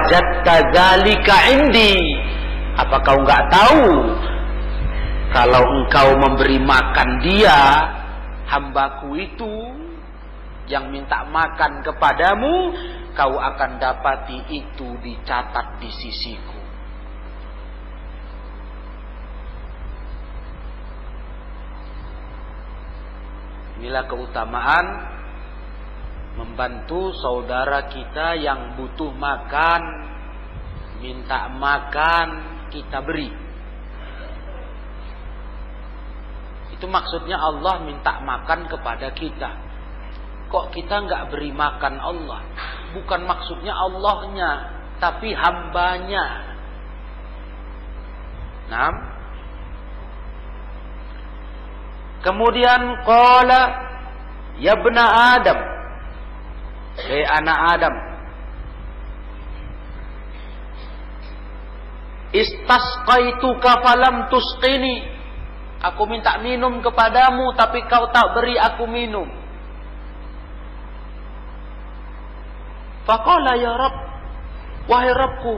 lawajadta dzalika indi. Apa kau nggak tahu? Kalau engkau memberi makan dia hambaku itu yang minta makan kepadamu kau akan dapati itu dicatat di sisiku. Inilah keutamaan membantu saudara kita yang butuh makan, minta makan, kita beri. Itu maksudnya Allah minta makan kepada kita. Kok kita nggak beri makan Allah? Bukan maksudnya Allahnya, tapi hambanya. Nah, kemudian qala ya bena Adam Hei anak Adam. Istasqaituka falam tusqini. Aku minta minum kepadamu tapi kau tak beri aku minum. Faqala ya Rabb, wahai Rabbku,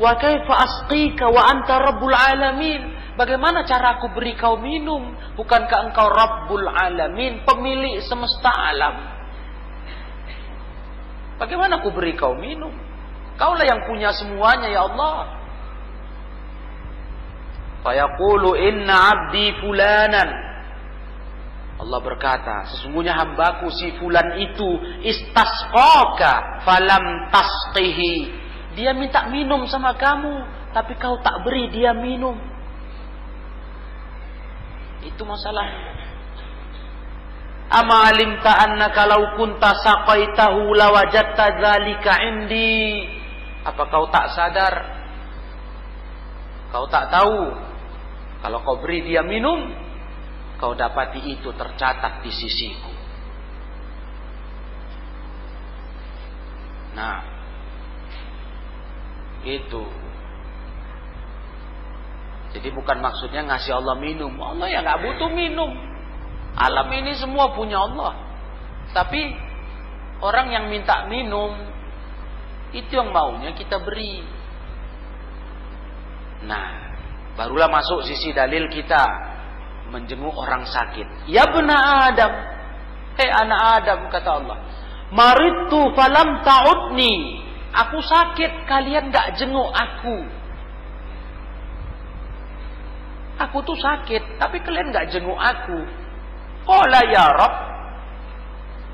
wa kaifa asqika wa anta rabbul alamin? Bagaimana cara aku beri kau minum? Bukankah engkau Rabbul Alamin, pemilik semesta alam? Bagaimana aku beri kau minum? Kaulah yang punya semuanya ya Allah. Fayaqulu inna abdi fulanan. Allah berkata, sesungguhnya hambaku si fulan itu istasqaka falam tasqihi. Dia minta minum sama kamu, tapi kau tak beri dia minum. Itu masalahnya. Ama alimta annaka law kunta saqaitahu lawajadta dzalika indi. Apa kau tak sadar? Kau tak tahu kalau kau beri dia minum, kau dapati itu tercatat di sisiku. Nah, itu. Jadi bukan maksudnya ngasih Allah minum. Allah ya nggak butuh minum. Alam ini semua punya Allah. Tapi orang yang minta minum itu yang maunya kita beri. Nah, barulah masuk sisi dalil kita menjenguk orang sakit. Ya benar Adam. Hei anak Adam kata Allah. Maritu falam ta'udni. Aku sakit, kalian gak jenguk aku. Aku tuh sakit, tapi kalian gak jenguk aku. Qala ya Rabb,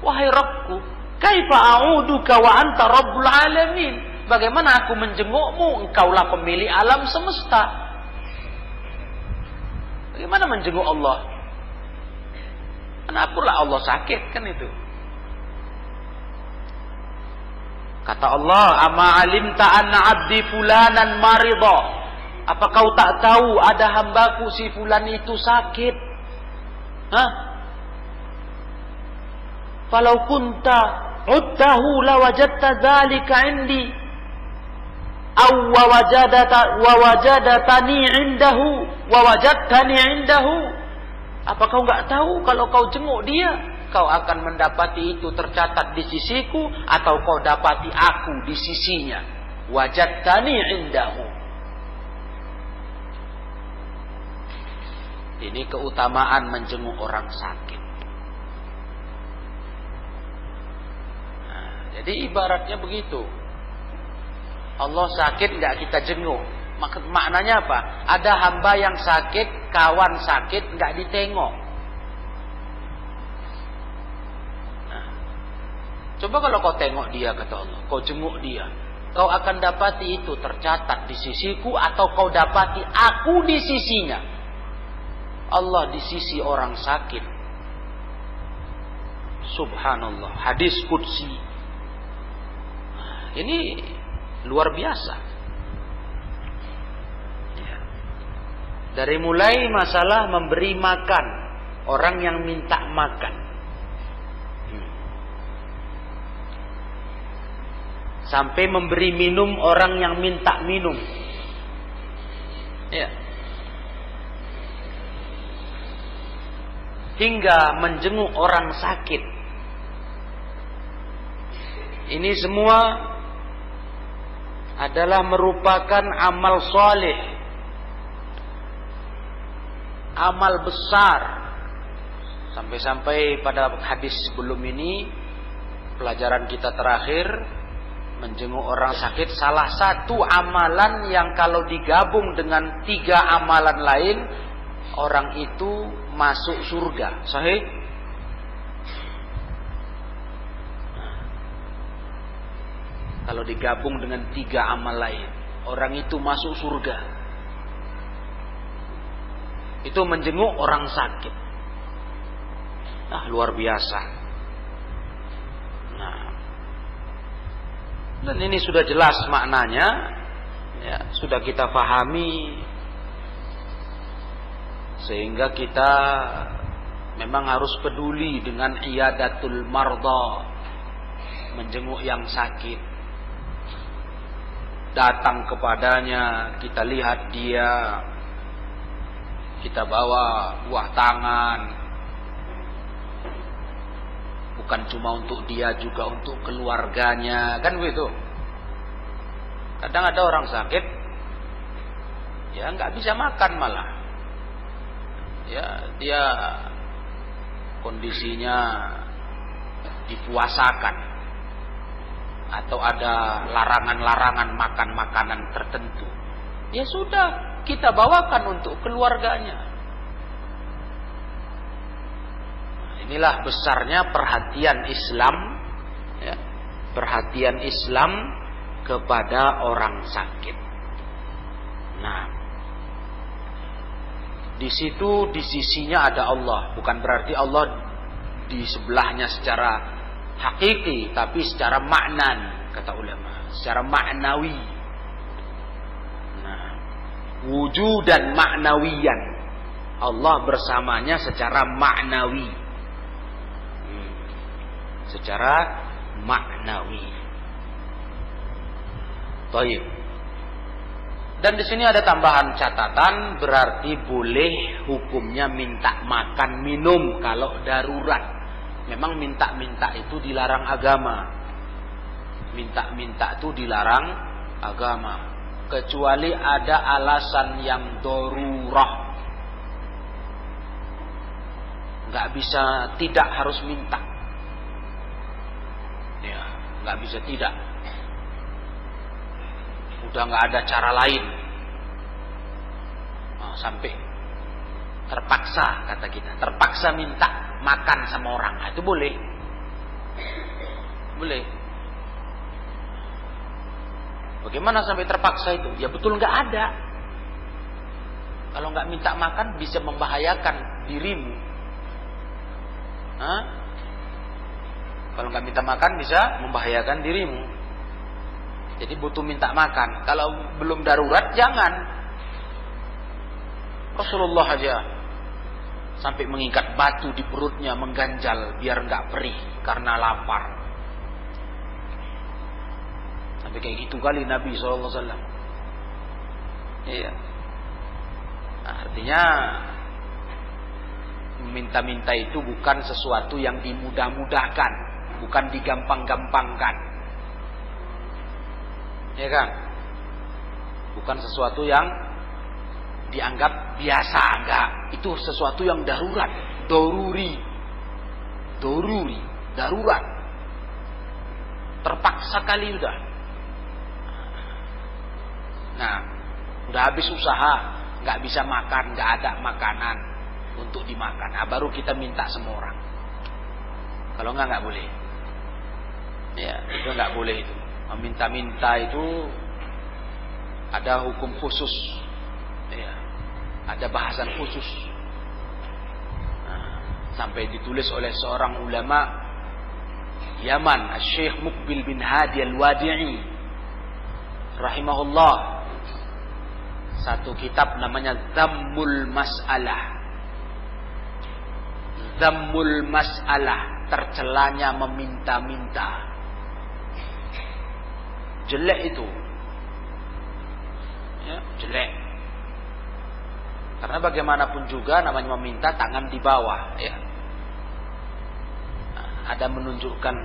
wahai Rabbku, kaifa a'uduka wa anta Rabbul alamin? Bagaimana aku menjengukmu? Engkaulah pemilik alam semesta. Bagaimana menjenguk Allah? lah Allah sakit kan itu. Kata Allah, "Ama alimta anna 'abdi fulanan marida?" Apa kau tak tahu ada hambaku si fulan itu sakit? Hah? Falau kunta uddahu lawajadta dzalika indi. Aw wajadata wa wajadatani indahu wa wajadtani indahu. Apa kau enggak tahu kalau kau jenguk dia? Kau akan mendapati itu tercatat di sisiku atau kau dapati aku di sisinya. Wajadtani indahu. Ini keutamaan menjenguk orang sakit Jadi ibaratnya begitu. Allah sakit nggak kita jenguk. Maknanya apa? Ada hamba yang sakit, kawan sakit nggak ditengok. Nah, coba kalau kau tengok dia kata Allah, kau jenguk dia, kau akan dapati itu tercatat di sisiku atau kau dapati aku di sisinya. Allah di sisi orang sakit. Subhanallah. Hadis kudsi ini luar biasa. Ya. Dari mulai masalah memberi makan orang yang minta makan. Hmm. Sampai memberi minum orang yang minta minum. Ya. Hingga menjenguk orang sakit. Ini semua adalah merupakan amal soleh, amal besar. Sampai-sampai pada hadis sebelum ini, pelajaran kita terakhir, menjenguk orang sakit, salah satu amalan yang kalau digabung dengan tiga amalan lain, orang itu masuk surga. Sahih? Kalau digabung dengan tiga amal lain, orang itu masuk surga. Itu menjenguk orang sakit. Nah, luar biasa. Nah, dan ini sudah jelas maknanya, ya, sudah kita pahami, sehingga kita memang harus peduli dengan iyadatul marda, menjenguk yang sakit datang kepadanya, kita lihat dia, kita bawa buah tangan, bukan cuma untuk dia juga untuk keluarganya, kan begitu. Kadang ada orang sakit, ya nggak bisa makan malah, ya dia kondisinya dipuasakan atau ada larangan-larangan makan makanan tertentu. Ya sudah, kita bawakan untuk keluarganya. Nah, inilah besarnya perhatian Islam, ya, perhatian Islam kepada orang sakit. Nah, di situ di sisinya ada Allah, bukan berarti Allah di sebelahnya secara hakiki tapi secara maknan kata ulama secara maknawi nah wujud dan maknawiyan Allah bersamanya secara maknawi hmm. secara maknawi Taib. Dan di sini ada tambahan catatan berarti boleh hukumnya minta makan minum kalau darurat. Memang minta-minta itu dilarang agama. Minta-minta itu dilarang agama. Kecuali ada alasan yang dorurah. Nggak bisa tidak harus minta. Ya, nggak bisa tidak. Udah nggak ada cara lain. Nah, sampai terpaksa kata kita, terpaksa minta makan sama orang. Nah, itu boleh. Boleh. Bagaimana sampai terpaksa itu? Ya betul nggak ada. Kalau nggak minta makan bisa membahayakan dirimu. Hah? Kalau nggak minta makan bisa membahayakan dirimu. Jadi butuh minta makan. Kalau belum darurat jangan. Rasulullah aja sampai mengikat batu di perutnya mengganjal biar nggak perih karena lapar. Sampai kayak gitu kali Nabi SAW. Iya. Nah, artinya minta-minta itu bukan sesuatu yang dimudah-mudahkan, bukan digampang-gampangkan. Ya kan? Bukan sesuatu yang dianggap biasa enggak. Itu sesuatu yang darurat. Doruri. Doruri. Darurat. Terpaksa kali udah nah udah habis usaha nggak bisa makan nggak ada makanan untuk dimakan. Nah, baru kita minta semua orang. Kalau nggak nggak boleh. Ya itu nggak boleh itu. Meminta-minta itu ada hukum khusus ada bahasan khusus. Nah, sampai ditulis oleh seorang ulama Yaman Syekh Mukbil bin Hadi Al-Wadi'i rahimahullah. Satu kitab namanya Zammul Mas'alah. Zammul Mas'alah tercelanya meminta-minta. Jelek itu. Ya, jelek karena bagaimanapun juga namanya meminta tangan di bawah, ya. Nah, ada menunjukkan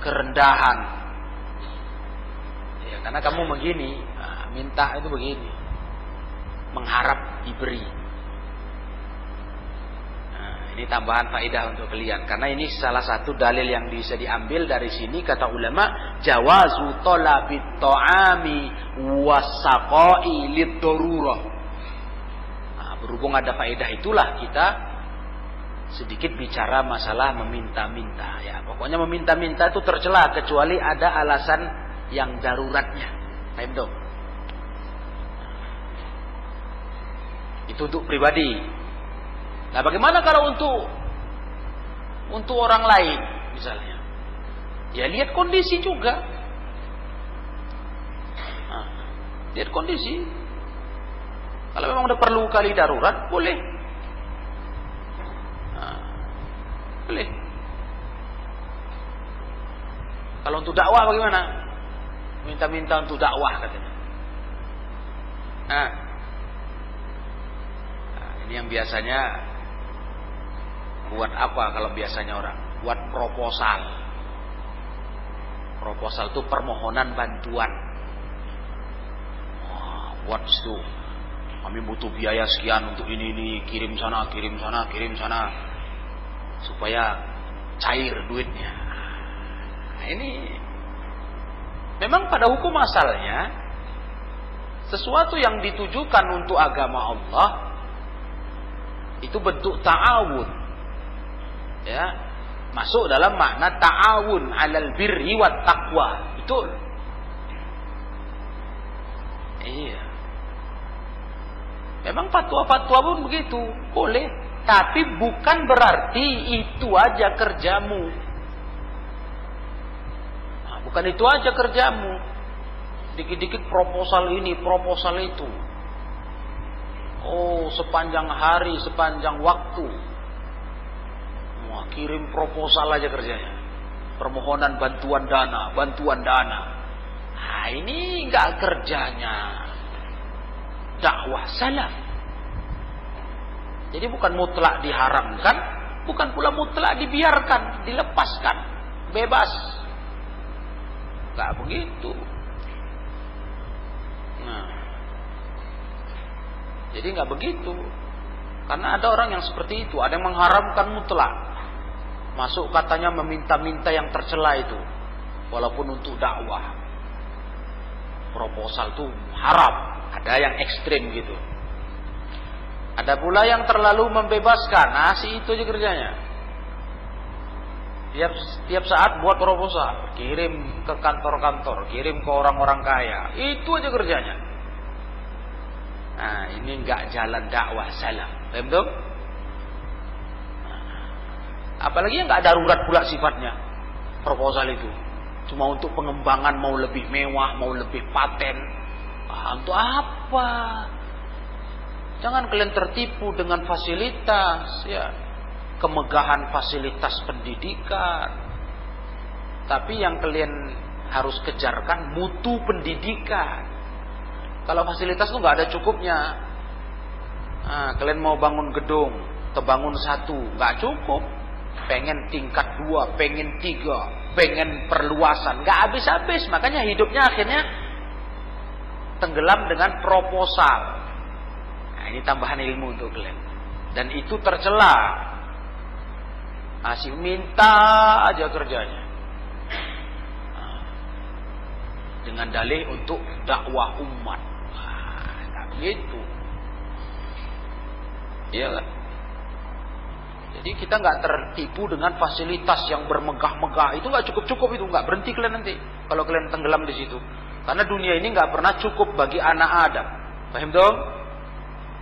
kerendahan. Ya, karena kamu begini, nah, minta itu begini. Mengharap diberi. Nah, ini tambahan faedah untuk kalian karena ini salah satu dalil yang bisa diambil dari sini kata ulama jawazu talabit ta'ami wasaqai lid Nah, berhubung ada faedah itulah kita sedikit bicara masalah meminta-minta ya. Pokoknya meminta-minta itu tercela kecuali ada alasan yang daruratnya. Dong? Itu untuk pribadi. Nah, bagaimana kalau untuk untuk orang lain misalnya? Ya lihat kondisi juga. Nah, lihat kondisi. Kalau memang udah perlu kali darurat, boleh. Nah, boleh. Kalau untuk dakwah bagaimana? Minta-minta untuk dakwah katanya. Nah, nah ini yang biasanya buat apa kalau biasanya orang? Buat proposal. Proposal itu permohonan bantuan. Wah, buat itu. Kami butuh biaya sekian untuk ini ini, kirim sana, kirim sana, kirim sana. Supaya cair duitnya. Nah, ini memang pada hukum asalnya sesuatu yang ditujukan untuk agama Allah itu bentuk ta'awun. Ya masuk dalam makna ta'awun alal birri wat taqwa. Betul. Iya memang fatwa-fatwa pun begitu. Boleh. Tapi bukan berarti itu aja kerjamu. Nah, bukan itu aja kerjamu. Dikit-dikit proposal ini proposal itu. Oh sepanjang hari sepanjang waktu. Wah, kirim proposal aja kerjanya. Permohonan bantuan dana, bantuan dana. Nah, ini enggak kerjanya dakwah salaf. Jadi bukan mutlak diharamkan, bukan pula mutlak dibiarkan, dilepaskan, bebas. Enggak begitu. Nah, jadi nggak begitu. Karena ada orang yang seperti itu, ada yang mengharamkan mutlak. Masuk katanya meminta-minta yang tercela itu. Walaupun untuk dakwah. Proposal itu haram. Ada yang ekstrim gitu. Ada pula yang terlalu membebaskan. Nah, si itu aja kerjanya. Tiap, tiap saat buat proposal. Kirim ke kantor-kantor. Kirim ke orang-orang kaya. Itu aja kerjanya. Nah, ini nggak jalan dakwah salam. Paham Apalagi yang nggak darurat pula sifatnya proposal itu. Cuma untuk pengembangan mau lebih mewah, mau lebih paten. Ah, untuk apa? Jangan kalian tertipu dengan fasilitas, ya. Kemegahan fasilitas pendidikan. Tapi yang kalian harus kejarkan mutu pendidikan. Kalau fasilitas itu nggak ada cukupnya. Nah, kalian mau bangun gedung, terbangun satu, nggak cukup pengen tingkat dua, pengen tiga, pengen perluasan, nggak habis-habis. Makanya hidupnya akhirnya tenggelam dengan proposal. Nah, ini tambahan ilmu untuk kalian. Dan itu tercela. Asik minta aja kerjanya. Nah, dengan dalih untuk dakwah umat. Nah, begitu. Iya kan? Jadi kita nggak tertipu dengan fasilitas yang bermegah-megah. Itu nggak cukup-cukup itu nggak berhenti kalian nanti kalau kalian tenggelam di situ. Karena dunia ini nggak pernah cukup bagi anak Adam. Paham dong?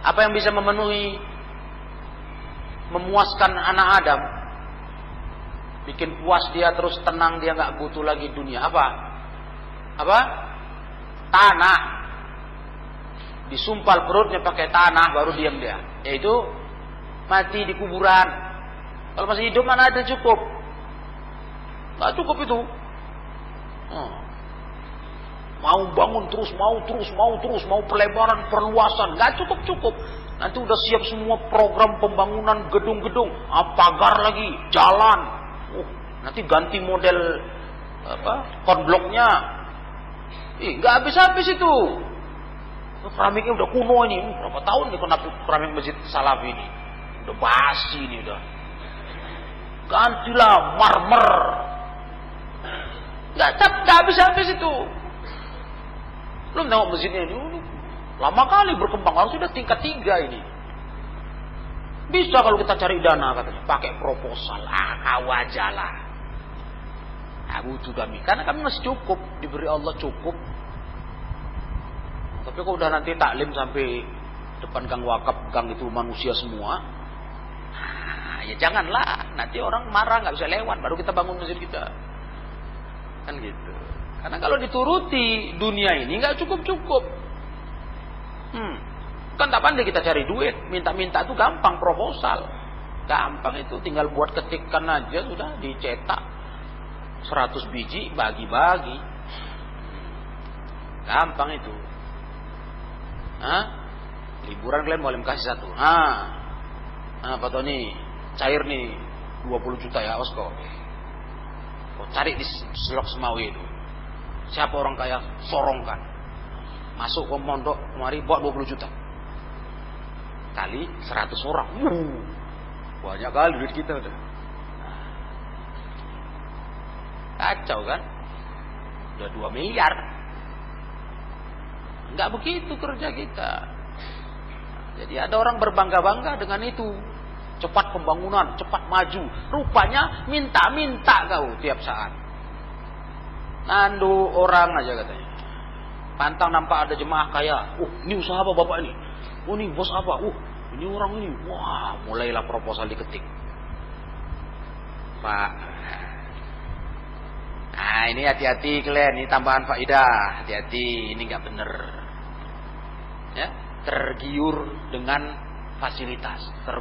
Apa yang bisa memenuhi, memuaskan anak Adam? Bikin puas dia terus tenang dia nggak butuh lagi dunia. Apa? Apa? Tanah. Disumpal perutnya pakai tanah baru diam dia. Yaitu mati di kuburan. Kalau masih hidup mana ada cukup? Nggak cukup itu. Hmm. Mau bangun terus, mau terus, mau terus, mau perlebaran, perluasan, nggak cukup cukup. Nanti udah siap semua program pembangunan gedung-gedung, ah, pagar lagi, jalan. Uh, nanti ganti model apa konbloknya. Ih, nggak habis-habis itu. Keramiknya udah kuno ini, berapa tahun nih kena keramik masjid Salafi ini. Udah basi ini udah. Gantilah marmer. Nggak habis-habis itu. Belum tengok masjidnya ini, lama kali berkembang, harus sudah tingkat tiga ini. Bisa kalau kita cari dana katanya, pakai proposal, ah kawajalah. Abu nah, kami, karena kami masih cukup, diberi Allah cukup. Tapi kok udah nanti taklim sampai depan gang wakaf, gang itu manusia semua, nah, ya janganlah, nanti orang marah nggak bisa lewat, baru kita bangun masjid kita, kan gitu. Karena kalau dituruti dunia ini nggak cukup cukup. Hmm. Kan tak pandai kita cari duit, minta-minta itu gampang proposal. Gampang itu tinggal buat ketikkan aja sudah dicetak 100 biji bagi-bagi. Gampang itu. Hah? Liburan kalian boleh kasih satu. Ah. Nah, Pak Tony, cair nih 20 juta ya, Osko. Oh, cari di Selok Semawi itu. Siapa orang kaya? Sorongkan. Masuk ke mondok, mari buat 20 juta kali 100 orang. Banyak kali duit kita udah. Kacau kan? Udah 2 miliar. Enggak begitu kerja kita. Jadi ada orang berbangga-bangga dengan itu. Cepat pembangunan, cepat maju. Rupanya minta-minta kau tiap saat. Nandu orang aja katanya. Pantang nampak ada jemaah kaya. Uh, ini usaha apa bapak ini? Oh ini bos apa? Uh, ini orang ini. Wah, mulailah proposal diketik. Pak. Nah, ini hati-hati kalian, ini tambahan faidah. Hati-hati, ini nggak bener. Ya, tergiur dengan fasilitas, ter,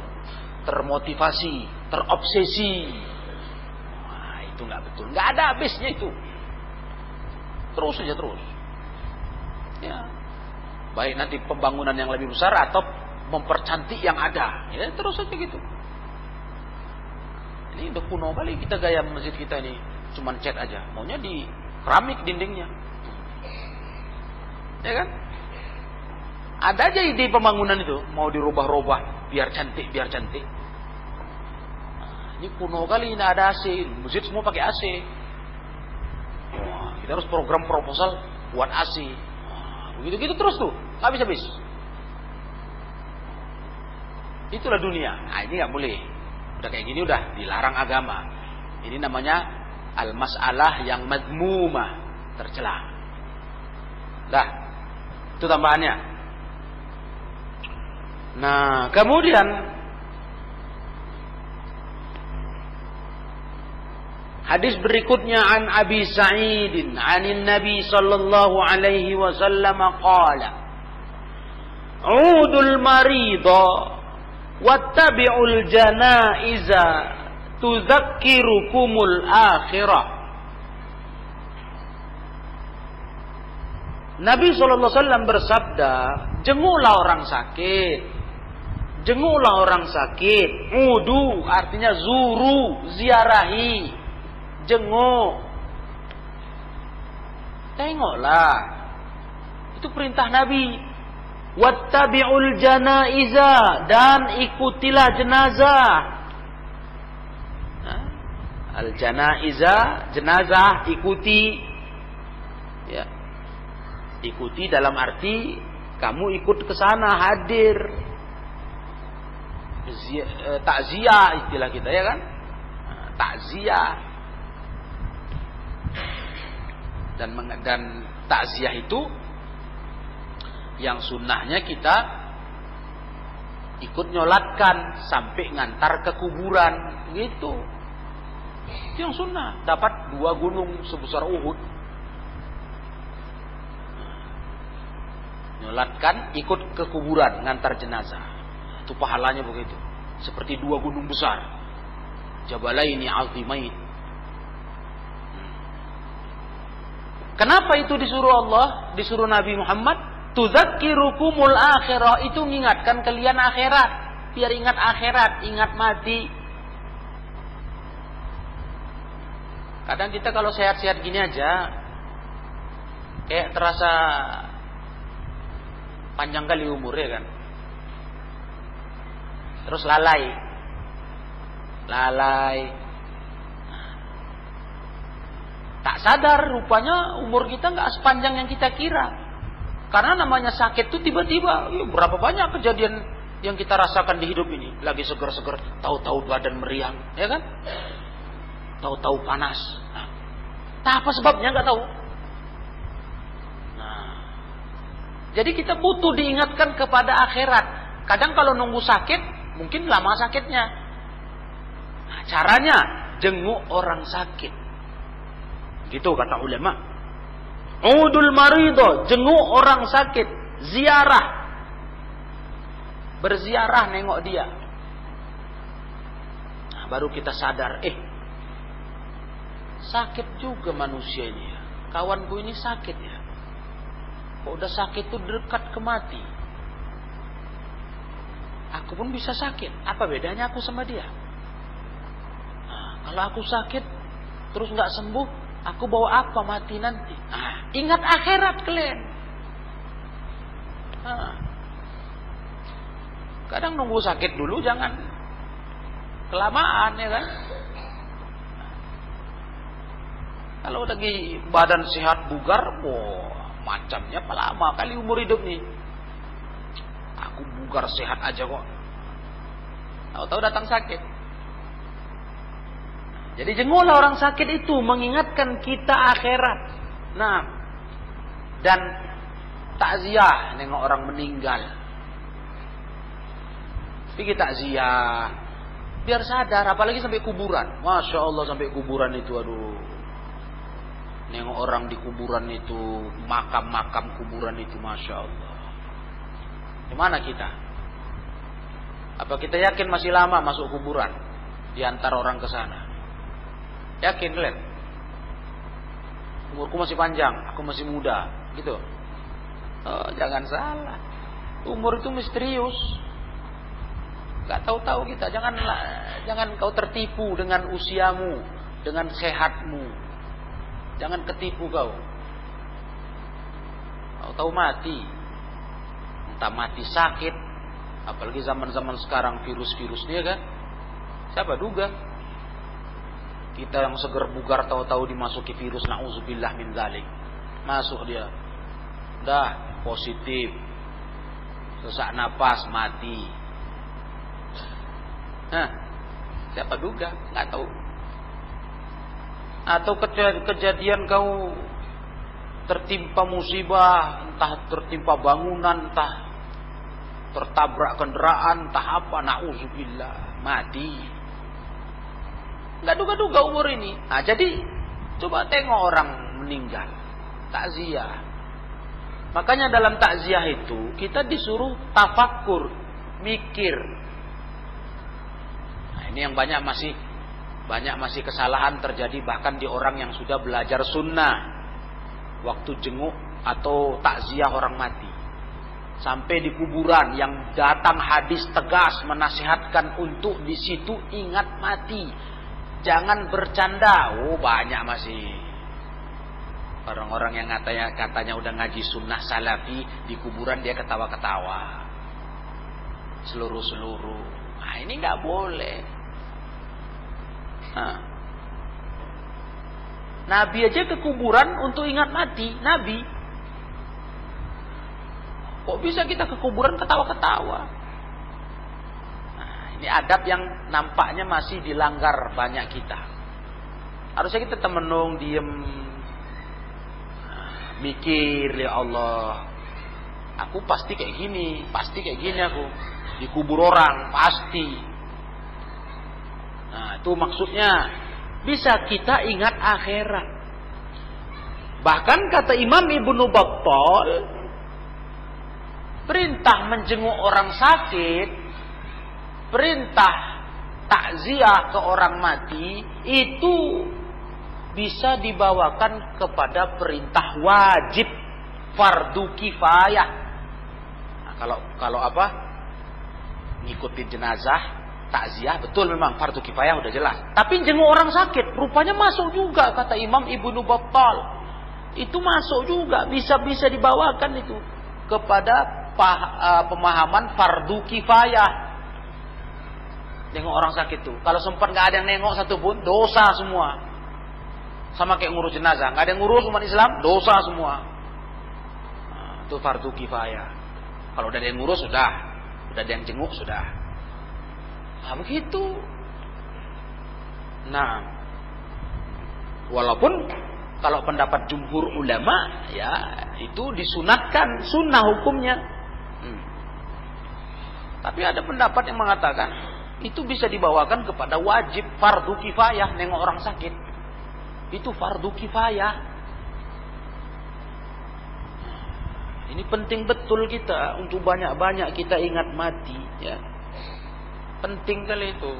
termotivasi, terobsesi. Wah, itu nggak betul. Nggak ada habisnya itu. Terus saja terus. Ya, Baik nanti pembangunan yang lebih besar atau mempercantik yang ada. Ya terus saja gitu. Ini udah kuno kali kita gaya masjid kita ini. Cuman cat aja. Maunya di keramik dindingnya. Ya kan? Ada aja ide pembangunan itu. Mau dirubah-rubah. Biar cantik, biar cantik. Nah, ini kuno kali ini ada AC. Masjid semua pakai AC. Harus program proposal buat AC. Begitu-gitu terus tuh, nggak bisa habis. Itulah dunia. Nah ini nggak boleh. Udah kayak gini udah dilarang agama. Ini namanya al-masalah yang madmumah, tercela. Dah, itu tambahannya. Nah, kemudian Hadis berikutnya an Abi Sa'id anin Nabi sallallahu alaihi wasallam qala Udul marida wattabi'ul janaiza tuzakkirukumul akhirah Nabi SAW bersabda, jenguklah orang sakit. Jenguklah orang sakit. Udu artinya zuru, ziarahi jenguk. Tengoklah. Itu perintah Nabi. Wattabi'ul janaiza dan ikutilah jenazah. Al janaiza, jenazah ikuti. Ya. Ikuti dalam arti kamu ikut ke sana hadir. Eh, takziah istilah kita ya kan? Takziah dan dan takziah itu yang sunnahnya kita ikut nyolatkan sampai ngantar ke kuburan gitu. Itu yang sunnah. Dapat dua gunung sebesar Uhud. Nyolatkan ikut ke kuburan ngantar jenazah. Itu pahalanya begitu. Seperti dua gunung besar. Jabalaini azimain Kenapa itu disuruh Allah, disuruh Nabi Muhammad? Tuzakkirukumul akhirah itu mengingatkan kalian akhirat, biar ingat akhirat, ingat mati. Kadang kita kalau sehat-sehat gini aja, kayak terasa panjang kali umur ya kan. Terus lalai. Lalai. Tak sadar rupanya umur kita nggak sepanjang yang kita kira. Karena namanya sakit itu tiba-tiba, ya berapa banyak kejadian yang kita rasakan di hidup ini. Lagi seger-seger, tahu-tahu badan meriang, ya kan? Tahu-tahu panas. Nah, tak apa sebabnya nggak tahu. Nah, jadi kita butuh diingatkan kepada akhirat. Kadang kalau nunggu sakit, mungkin lama sakitnya. Nah, caranya jenguk orang sakit. Gitu kata ulama. Udul marido, jenguk orang sakit, ziarah. Berziarah nengok dia. Nah, baru kita sadar, eh sakit juga manusia ini ya. Kawanku ini sakit ya. Kok udah sakit tuh dekat ke mati. Aku pun bisa sakit. Apa bedanya aku sama dia? Nah, kalau aku sakit terus nggak sembuh, Aku bawa apa mati nanti? Ah, ingat akhirat kalian. Ah. Kadang nunggu sakit dulu jangan kelamaan ya kan. Kalau lagi badan sehat bugar, wah macamnya lama kali umur hidup nih. Aku bugar sehat aja kok. Tahu-tahu datang sakit. Jadi jenguklah orang sakit itu mengingatkan kita akhirat. Nah, dan takziah nengok orang meninggal. Pergi takziah, biar sadar, apalagi sampai kuburan. Masya Allah sampai kuburan itu, aduh. Nengok orang di kuburan itu, makam-makam kuburan itu, masya Allah. Gimana kita? Apa kita yakin masih lama masuk kuburan? Di antara orang ke sana. Yakin kalian? Umurku masih panjang, aku masih muda, gitu. Oh, jangan salah. Umur itu misterius. Gak tahu-tahu kita. Jangan jangan kau tertipu dengan usiamu, dengan sehatmu. Jangan ketipu kau. Kau tahu mati. Entah mati sakit, apalagi zaman-zaman sekarang virus-virus dia kan. Siapa duga? Kita yang seger bugar tahu-tahu dimasuki virus nauzubillah min dzalik. Masuk dia. Dah positif. Sesak napas mati. Nah, siapa duga? Nggak tahu. Atau kejadian kau tertimpa musibah, entah tertimpa bangunan, entah tertabrak kendaraan, entah apa, nauzubillah, mati. Nggak duga-duga umur ini. Nah, jadi coba tengok orang meninggal. Takziah. Makanya dalam takziah itu kita disuruh tafakur, mikir. Nah, ini yang banyak masih banyak masih kesalahan terjadi bahkan di orang yang sudah belajar sunnah waktu jenguk atau takziah orang mati sampai di kuburan yang datang hadis tegas menasihatkan untuk di situ ingat mati Jangan bercanda. Oh, banyak masih orang-orang yang katanya katanya udah ngaji sunnah salafi di kuburan dia ketawa-ketawa. Seluruh-seluruh. Nah, ini nggak boleh. Nah. Nabi aja ke kuburan untuk ingat mati. Nabi. Kok bisa kita ke kuburan ketawa-ketawa? Ini adab yang nampaknya masih dilanggar banyak kita. Harusnya kita temenung, diem, mikir ya Allah. Aku pasti kayak gini, pasti kayak gini aku. Dikubur orang, pasti. Nah, itu maksudnya bisa kita ingat akhirat. Bahkan kata Imam Ibnu Battal, perintah menjenguk orang sakit perintah takziah ke orang mati itu bisa dibawakan kepada perintah wajib fardu kifayah. Nah, kalau kalau apa? Ngikutin jenazah, takziah betul memang fardu kifayah udah jelas. Tapi jenguk orang sakit rupanya masuk juga kata Imam Ibnu Battal. itu masuk juga bisa-bisa dibawakan itu kepada uh, pemahaman fardu kifayah. Nengok orang sakit tuh. Kalau sempat nggak ada yang nengok satu pun, dosa semua. Sama kayak ngurus jenazah, nggak ada yang ngurus umat Islam, dosa semua. Nah, itu fardu kifayah. Kalau udah ada yang ngurus sudah, udah ada yang jenguk sudah. Nah, begitu. Nah, walaupun kalau pendapat jumhur ulama ya itu disunatkan sunnah hukumnya. Hmm. Tapi ada pendapat yang mengatakan itu bisa dibawakan kepada wajib fardu kifayah nengok orang sakit. Itu fardu kifayah. Ini penting betul kita untuk banyak-banyak kita ingat mati ya. Penting kali itu.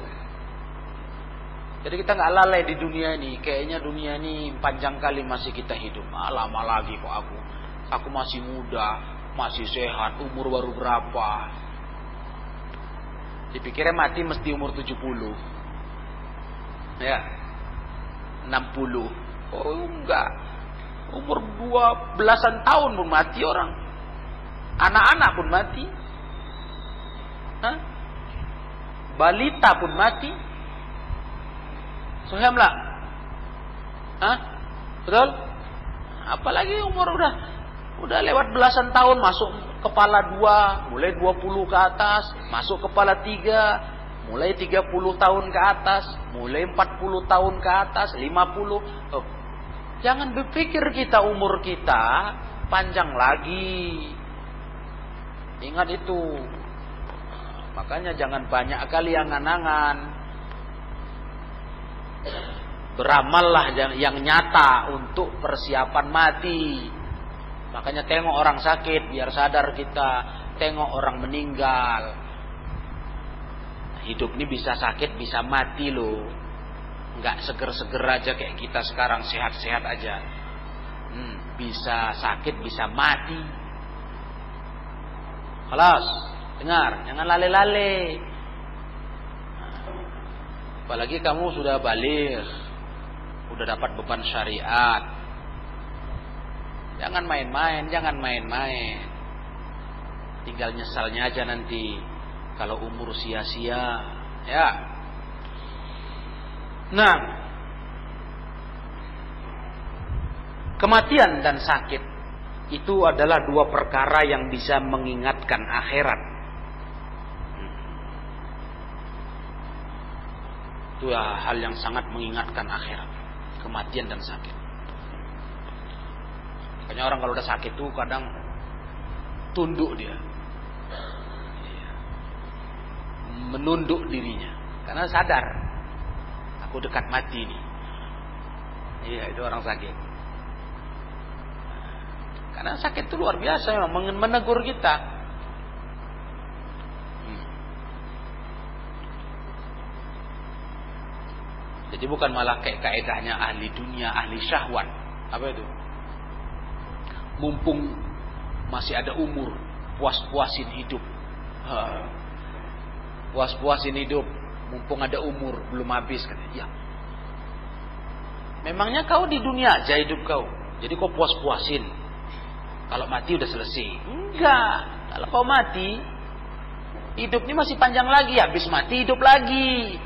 Jadi kita nggak lalai di dunia ini. Kayaknya dunia ini panjang kali masih kita hidup. Ah, lama lagi kok aku. Aku masih muda, masih sehat, umur baru berapa. Dipikirnya mati mesti umur 70. Ya. 60. Oh enggak. Umur dua belasan tahun pun mati orang. Anak-anak pun mati. Hah? Balita pun mati Sahih lah. Hah? Betul? Apalagi umur udah udah lewat belasan tahun masuk kepala dua, mulai 20 ke atas, masuk kepala tiga, mulai 30 tahun ke atas, mulai 40 tahun ke atas, 50. Oh. Jangan berpikir kita umur kita panjang lagi. Ingat itu. Makanya jangan banyak kali angan-angan. Beramallah yang nyata untuk persiapan mati. Makanya tengok orang sakit biar sadar kita. Tengok orang meninggal. Hidup ini bisa sakit, bisa mati loh. Nggak seger-seger aja kayak kita sekarang sehat-sehat aja. Hmm, bisa sakit, bisa mati. Kelas, dengar, jangan lale-lale. Apalagi kamu sudah balik, sudah dapat beban syariat. Jangan main-main, jangan main-main. Tinggal nyesalnya aja nanti kalau umur sia-sia, ya. Nah, kematian dan sakit itu adalah dua perkara yang bisa mengingatkan akhirat. itu hal yang sangat mengingatkan akhirat kematian dan sakit makanya orang kalau udah sakit tuh kadang tunduk dia. Menunduk dirinya. Karena sadar aku dekat mati nih iya itu orang sakit. Karena sakit itu luar biasa memang menegur kita. Jadi bukan malah kayak kaedahnya ahli dunia, ahli syahwat. Apa itu? Mumpung masih ada umur, puas-puasin hidup. Puas-puasin hidup, mumpung ada umur, belum habis katanya. Ya. Memangnya kau di dunia aja hidup kau. Jadi kau puas-puasin. Kalau mati udah selesai. Enggak. Kalau kau mati, hidupnya masih panjang lagi. Habis mati hidup lagi.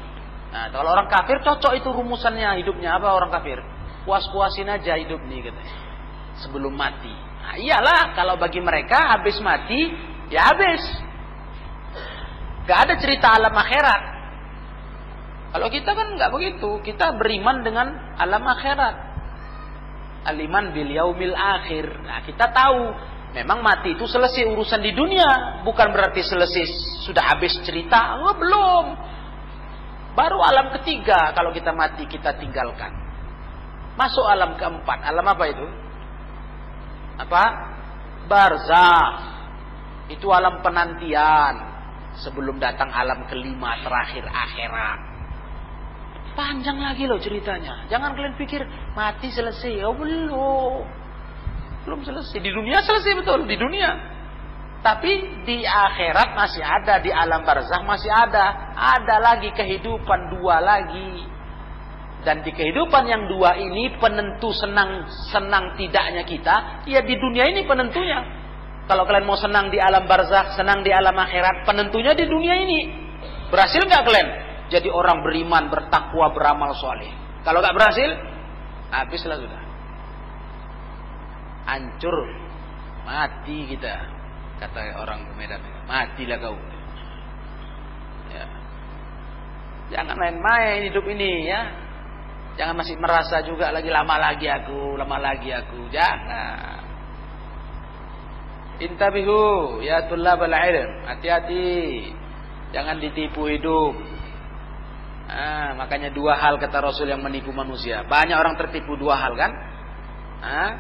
Nah, kalau orang kafir cocok itu rumusannya hidupnya apa orang kafir? Puas-puasin aja hidup nih katanya. Sebelum mati. Nah, iyalah kalau bagi mereka habis mati ya habis. Gak ada cerita alam akhirat. Kalau kita kan nggak begitu. Kita beriman dengan alam akhirat. Aliman bil yaumil akhir. Nah, kita tahu memang mati itu selesai urusan di dunia, bukan berarti selesai sudah habis cerita. Oh, belum. Baru alam ketiga kalau kita mati kita tinggalkan. Masuk alam keempat. Alam apa itu? Apa? Barzah. Itu alam penantian. Sebelum datang alam kelima terakhir akhirat. Panjang lagi loh ceritanya. Jangan kalian pikir mati selesai. Oh belum. Belum selesai. Di dunia selesai betul. Di dunia. Tapi di akhirat masih ada, di alam barzah masih ada. Ada lagi kehidupan dua lagi. Dan di kehidupan yang dua ini penentu senang senang tidaknya kita, ya di dunia ini penentunya. Kalau kalian mau senang di alam barzakh, senang di alam akhirat, penentunya di dunia ini. Berhasil nggak kalian? Jadi orang beriman, bertakwa, beramal soleh. Kalau nggak berhasil, habislah sudah. Hancur, mati kita, kata orang Medan. Matilah kau. Ya. Jangan main-main hidup ini ya. Jangan masih merasa juga lagi lama lagi aku, lama lagi aku. Jangan. Intabihu ya tullabal ilm. Hati-hati. Jangan ditipu hidup. Ah, makanya dua hal kata Rasul yang menipu manusia. Banyak orang tertipu dua hal kan? Ah,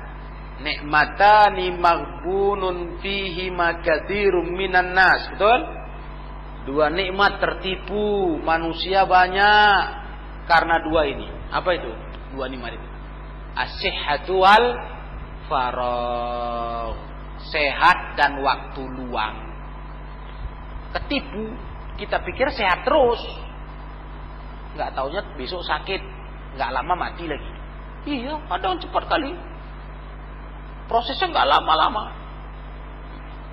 nikmatani maghbunun fihi makatsirum minan nas. Betul? Dua nikmat tertipu manusia banyak karena dua ini. Apa itu? Dua nikmat itu. As-sihhatu. Sehat dan waktu luang. Ketipu, kita pikir sehat terus. Nggak taunya besok sakit, nggak lama mati lagi. Iya, ada cepat kali. Prosesnya nggak lama-lama.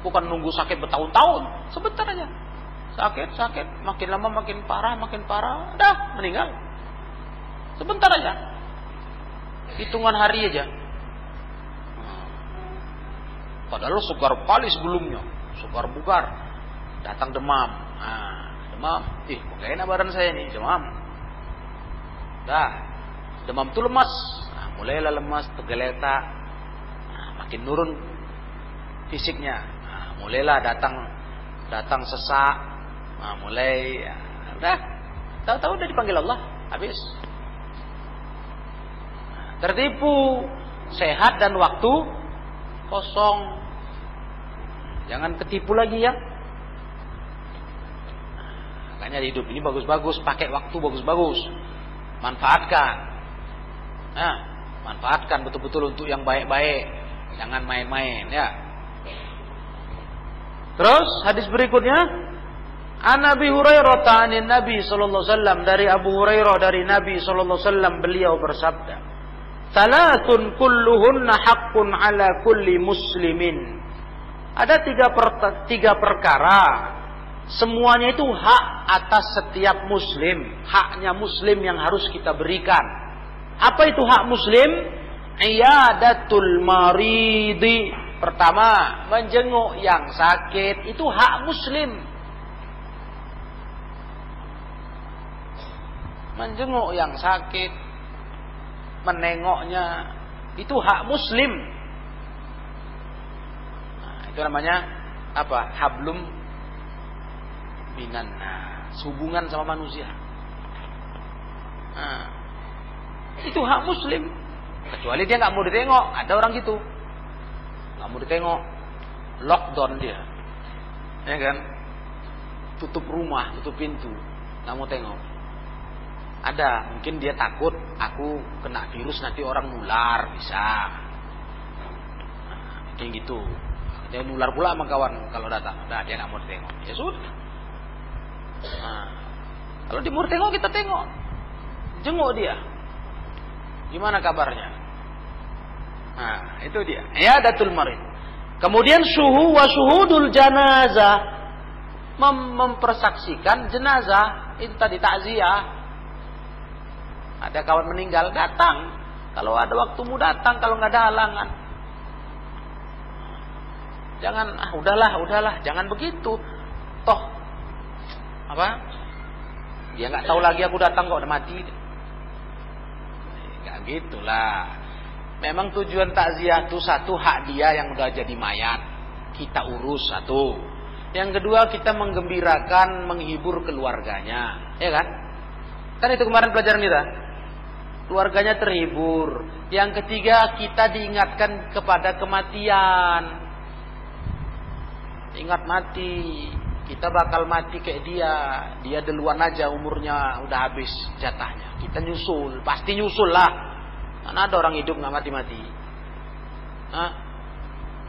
Bukan nunggu sakit bertahun-tahun, sebentar aja. Sakit, sakit, makin lama makin parah, makin parah, dah meninggal. Sebentar aja. Hitungan hari aja. Padahal segar pali sebelumnya. Segar bugar. Datang demam. Nah, demam. Ih, kok enak badan saya nih, demam. Dah. Demam itu lemas. Nah, mulailah lemas, tergeletak. Nah, makin nurun fisiknya. Nah, mulailah datang datang sesak. Nah, mulai ya, udah tahu-tahu udah dipanggil Allah, habis tertipu, sehat dan waktu kosong. Jangan ketipu lagi ya. Makanya hidup ini bagus-bagus, pakai waktu bagus-bagus. Manfaatkan. Nah, manfaatkan betul-betul untuk yang baik-baik. Jangan main-main ya. Terus hadis berikutnya An Nabi Hurairah ta'anin Nabi sallallahu alaihi wasallam dari Abu Hurairah dari Nabi sallallahu alaihi wasallam beliau bersabda Salatun kulluhunna haqqun ala kulli muslimin. Ada tiga, per, tiga perkara. Semuanya itu hak atas setiap muslim. Haknya muslim yang harus kita berikan. Apa itu hak muslim? Iyadatul maridi. Pertama, menjenguk yang sakit. Itu hak muslim. Menjenguk yang sakit menengoknya. Itu hak muslim. Nah, itu namanya apa? Hablum minan nah, hubungan sama manusia. Nah, itu hak muslim. Kecuali dia nggak mau ditengok. Ada orang gitu. Nggak mau ditengok. Lockdown dia. Ya kan? Tutup rumah tutup pintu. Nggak mau tengok ada, mungkin dia takut aku kena virus nanti orang nular bisa. Nah, kayak gitu. Dia nular pula sama kawan kalau datang. Nah, dia nggak mau tengok. Ya sudah. Nah, kalau dia mau tengok kita tengok. Jenguk dia. Gimana kabarnya? Nah, itu dia. Ya datul marid. Kemudian suhu wa suhudul janazah mem mempersaksikan jenazah itu tadi takziah ada kawan meninggal, datang. Kalau ada waktumu datang, kalau nggak ada halangan. Jangan, ah udahlah, udahlah, jangan begitu. Toh, apa? Dia nggak tahu lagi aku datang kok udah mati. Gak gitulah. Memang tujuan takziah itu satu hak dia yang udah jadi mayat. Kita urus satu. Yang kedua kita menggembirakan, menghibur keluarganya. Ya kan? Kan itu kemarin pelajaran kita keluarganya terhibur. Yang ketiga, kita diingatkan kepada kematian. Ingat mati, kita bakal mati kayak dia. Dia duluan aja umurnya udah habis jatahnya. Kita nyusul, pasti nyusul lah. Mana ada orang hidup nggak mati-mati?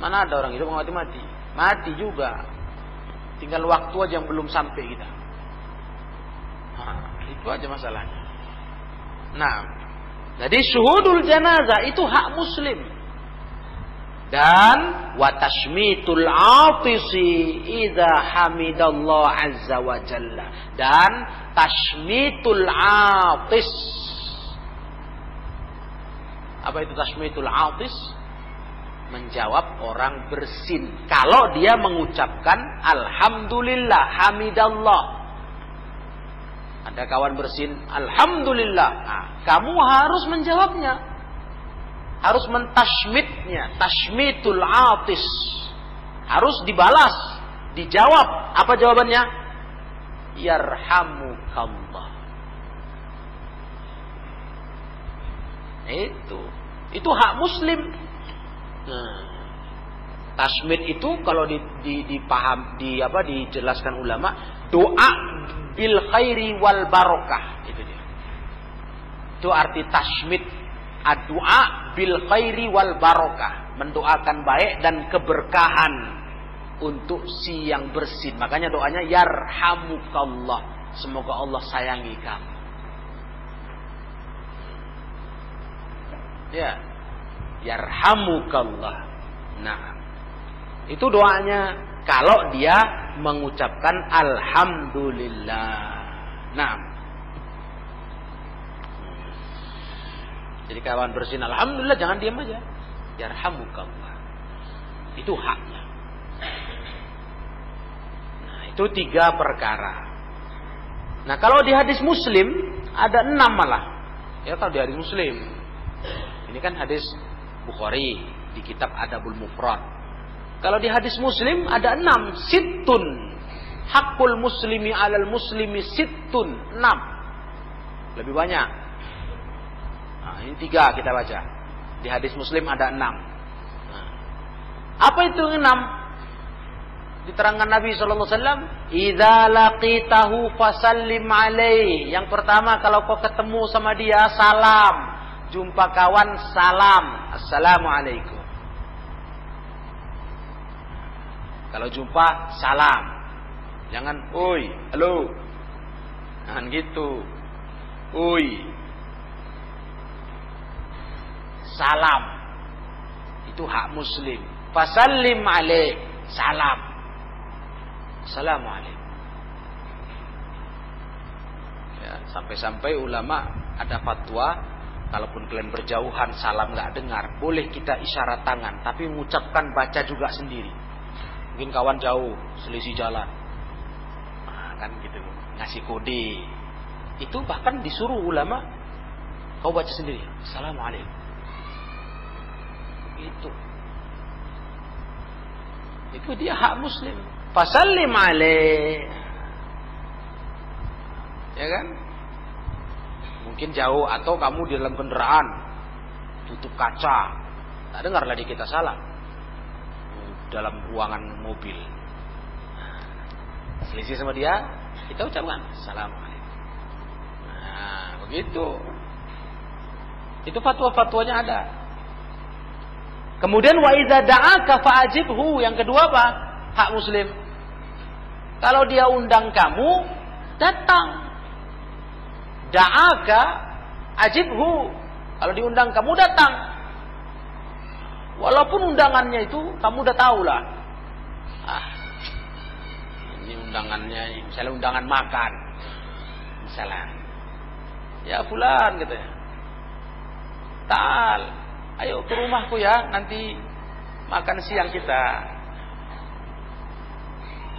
Mana ada orang hidup nggak mati-mati? Mati juga. Tinggal waktu aja yang belum sampai kita. Nah, itu aja masalahnya. Nah, jadi syuhudul janazah itu hak muslim. Dan watashmitul atisi idza hamidallah azza wa jalla. Dan tashmitul atis. Apa itu tashmitul atis? Menjawab orang bersin. Kalau dia mengucapkan Alhamdulillah, Hamidallah. Ada kawan bersin, Alhamdulillah. Nah, kamu harus menjawabnya. Harus mentashmitnya. Tashmitul atis. Harus dibalas. Dijawab. Apa jawabannya? Yarhamukallah. Itu. Itu hak muslim. Nah, tasmid itu kalau di, di, dipaham di apa dijelaskan ulama doa bil khairi wal barokah itu dia. Itu arti tasmid doa bil khairi wal barokah mendoakan baik dan keberkahan untuk si yang bersin. Makanya doanya yarhamukallah. Semoga Allah sayangi kamu. Ya. Yarhamukallah. Nah. Itu doanya kalau dia mengucapkan alhamdulillah. Nah. Jadi kawan bersin alhamdulillah jangan diam aja. Yarhamukallah. Itu haknya. Nah, itu tiga perkara. Nah, kalau di hadis Muslim ada enam malah. Ya kalau di hadis Muslim. Ini kan hadis Bukhari di kitab Adabul Mufrad. Kalau di hadis Muslim ada enam, situn. Hakul muslimi alal muslimi situn, enam. Lebih banyak. Nah, ini tiga kita baca. Di hadis Muslim ada enam. Nah, apa itu enam? Diterangkan Nabi Wasallam, "Idza laqitahu fasallim alaih." Yang pertama kalau kau ketemu sama dia salam. Jumpa kawan salam. Assalamualaikum. Kalau jumpa salam. Jangan oi, halo. Jangan gitu. Oi. Salam. Itu hak muslim. Fasallim alaih. Salam. Assalamualaikum. Ya, sampai-sampai ulama ada fatwa kalaupun kalian berjauhan salam nggak dengar, boleh kita isyarat tangan, tapi mengucapkan baca juga sendiri. Mungkin kawan jauh, selisih jalan. Nah, kan gitu, ngasih kode. Itu bahkan disuruh ulama kau baca sendiri. Assalamualaikum. Itu. Itu dia hak muslim. Fasallim alaih. Ya kan? Mungkin jauh atau kamu di dalam kendaraan tutup kaca. Tak dengar lagi kita salam. Dalam ruangan mobil. Selisih sama dia, kita ucapkan Assalamualaikum. Nah, begitu. Itu fatwa-fatwanya ada. Kemudian wa idza da'aka fa'ajibhu. Yang kedua apa? Hak muslim. Kalau dia undang kamu, datang. Da'aka ajibhu. Kalau diundang kamu datang. Walaupun undangannya itu kamu udah tahu lah. Ah, ini undangannya, misalnya undangan makan. Misalnya. Ya fulan gitu ya. Tal, ayo ke rumahku ya, nanti makan siang kita.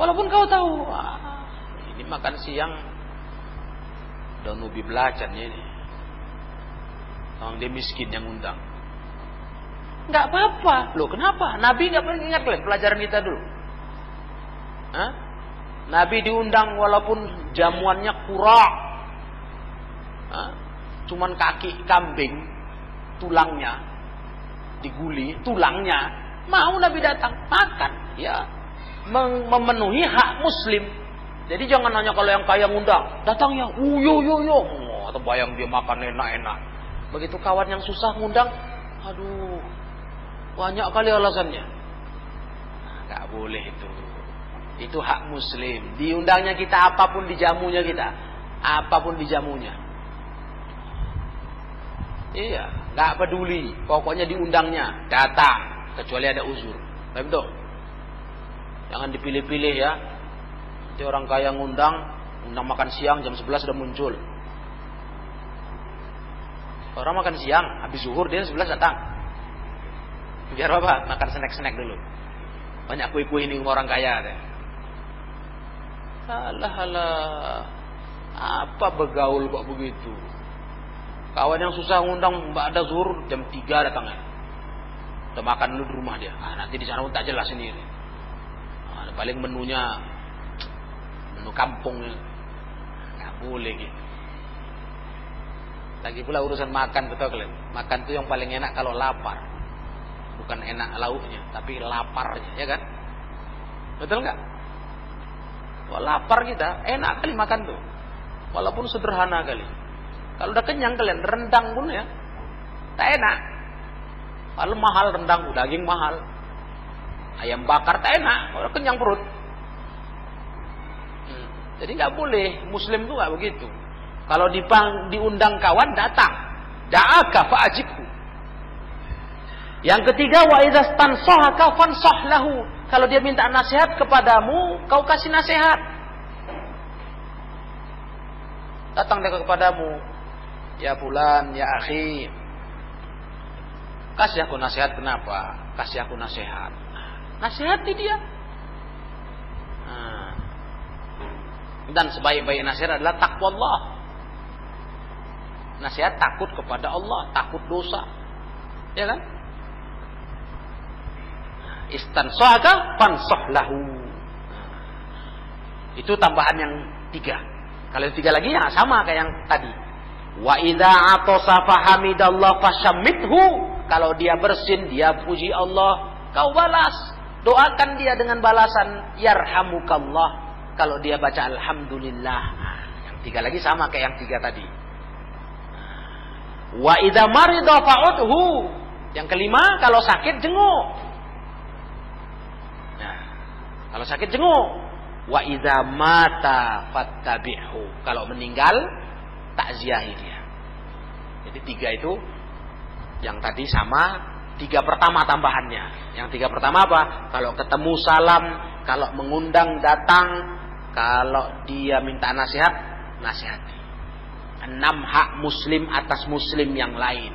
Walaupun kau tahu, ah, ini makan siang dan ubi belacan ini. Orang dia miskin yang undang. Enggak apa-apa. Loh kenapa? Nabi nggak pernah ingat lah pelajaran kita dulu. Hah? Nabi diundang walaupun jamuannya kurang. Cuman kaki kambing, tulangnya diguli, tulangnya. Mau Nabi datang, makan. Ya, memenuhi hak muslim. Jadi jangan nanya kalau yang kaya ngundang, datang ya, uyo yo yo, oh, atau bayang dia makan enak-enak. Begitu kawan yang susah ngundang, aduh, banyak kali alasannya. Nah, gak boleh itu. Itu hak muslim. Diundangnya kita apa pun dijamunya kita. Apa pun dijamunya. Iya, nggak peduli. Pokoknya diundangnya, datang kecuali ada uzur. Betul. Jangan dipilih-pilih ya. Nanti orang kaya ngundang, undang makan siang jam 11 sudah muncul. Orang makan siang, habis zuhur dia 11 datang. Biar apa? Makan snack-snack dulu. Banyak kue-kue ini orang kaya. Deh. Alah, alah. Apa begaul kok begitu? Kawan yang susah ngundang Mbak ada zuhur jam 3 datangnya. Udah makan dulu di rumah dia. Ah, nanti di sana pun tak jelas sendiri. Ah, paling menunya menu kampung. Nggak boleh gitu. Lagi pula urusan makan betul kalian. Makan itu yang paling enak kalau lapar. Bukan enak lauknya, tapi laparnya, ya kan? Betul nggak? Kalau lapar kita, enak kali makan tuh. Walaupun sederhana kali. Kalau udah kenyang kalian rendang pun ya tak enak. Kalau mahal rendang, daging mahal. Ayam bakar tak enak, udah kenyang perut. Hmm. Jadi nggak boleh, Muslim tuh nggak begitu. Kalau dipang, diundang kawan datang, da'aka fa'ajibhu. Yang ketiga wa idza fansah lahu. Kalau dia minta nasihat kepadamu, kau kasih nasihat. Datang dia kepadamu, Ya bulan, ya akhi. Kasih aku nasihat kenapa? Kasih aku nasihat. Nasihati dia. Nah. Dan sebaik-baik nasihat adalah takwa Allah. Nasihat takut kepada Allah, takut dosa. Ya kan? Istansahaka fansah lahu. Itu tambahan yang tiga. Kalau yang tiga lagi ya sama kayak yang tadi. Wa idza atasa fahamidallah fashammithu. Kalau dia bersin, dia puji Allah, kau balas. Doakan dia dengan balasan yarhamukallah. Kalau dia baca alhamdulillah. Yang tiga lagi sama kayak yang tiga tadi. Wa idza marida fa'udhu. Yang kelima, kalau sakit jenguk. Kalau sakit jenguk. Wa idza mata fattabi'hu. Kalau meninggal, takziahi dia. Jadi tiga itu yang tadi sama tiga pertama tambahannya. Yang tiga pertama apa? Kalau ketemu salam, kalau mengundang datang, kalau dia minta nasihat, nasihati. Enam hak muslim atas muslim yang lain.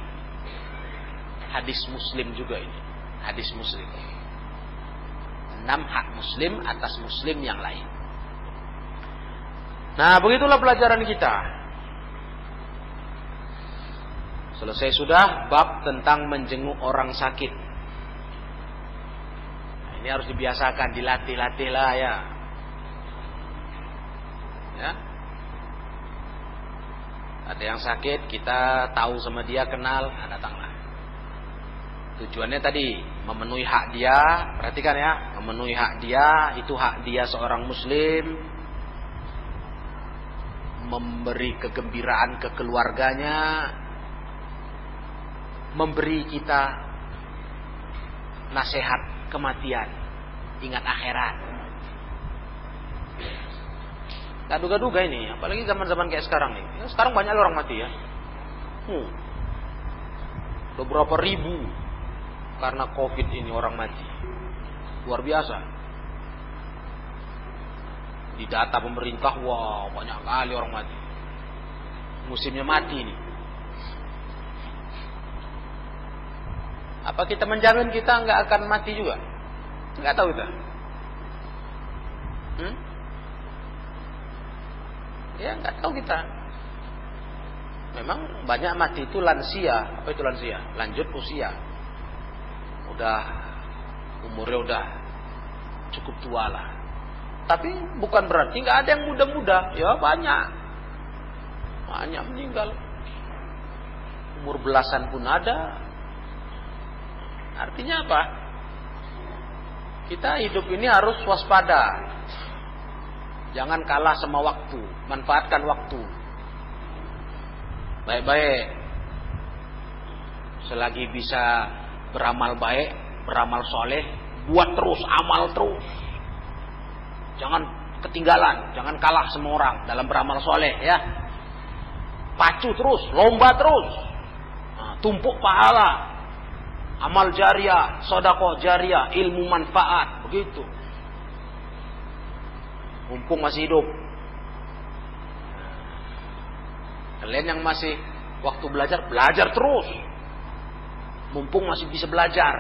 Hadis muslim juga ini. Hadis muslim. Enam hak muslim atas muslim yang lain. Nah, begitulah pelajaran kita. Selesai sudah bab tentang menjenguk orang sakit. Nah, ini harus dibiasakan, dilatih-latih lah ya. Ya. Ada yang sakit, kita tahu sama dia, kenal, nah, datanglah. Tujuannya tadi memenuhi hak dia, perhatikan ya, memenuhi hak dia, itu hak dia seorang muslim, memberi kegembiraan ke keluarganya, memberi kita nasihat kematian, ingat akhirat. Gak duga-duga ini, apalagi zaman-zaman kayak sekarang nih. Ya, sekarang banyak orang mati ya. Hmm. Beberapa ribu karena covid ini orang mati. Luar biasa. Di data pemerintah, wow banyak kali orang mati. Musimnya mati nih. Apa kita menjamin kita nggak akan mati juga? Nggak tahu kita. Hmm? Ya nggak tahu kita. Memang banyak mati itu lansia. Apa itu lansia? Lanjut usia. Udah umurnya udah cukup tua lah. Tapi bukan berarti nggak ada yang muda-muda. Ya banyak. Banyak meninggal. Umur belasan pun ada, Artinya apa? Kita hidup ini harus waspada. Jangan kalah sama waktu, manfaatkan waktu. Baik-baik. Selagi bisa beramal baik, beramal soleh, buat terus, amal terus. Jangan ketinggalan, jangan kalah sama orang dalam beramal soleh ya. Pacu terus, lomba terus. Nah, tumpuk pahala. Amal jariah, sodakoh jariah, ilmu manfaat, begitu. Mumpung masih hidup. Kalian yang masih waktu belajar, belajar terus. Mumpung masih bisa belajar.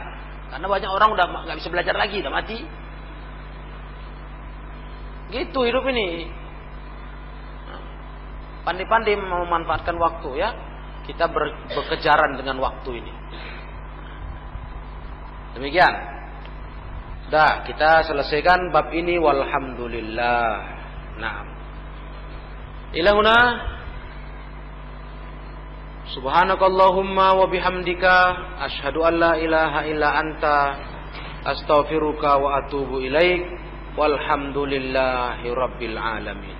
Karena banyak orang udah nggak bisa belajar lagi, udah mati. Gitu hidup ini. Pandai-pandai memanfaatkan waktu ya. Kita ber, berkejaran dengan waktu ini. Demikian. Dah, kita selesaikan bab ini walhamdulillah. Nah. Ilahuna Subhanakallahumma wa bihamdika asyhadu an la ilaha illa anta astaghfiruka wa atubu ilaik walhamdulillahi rabbil alamin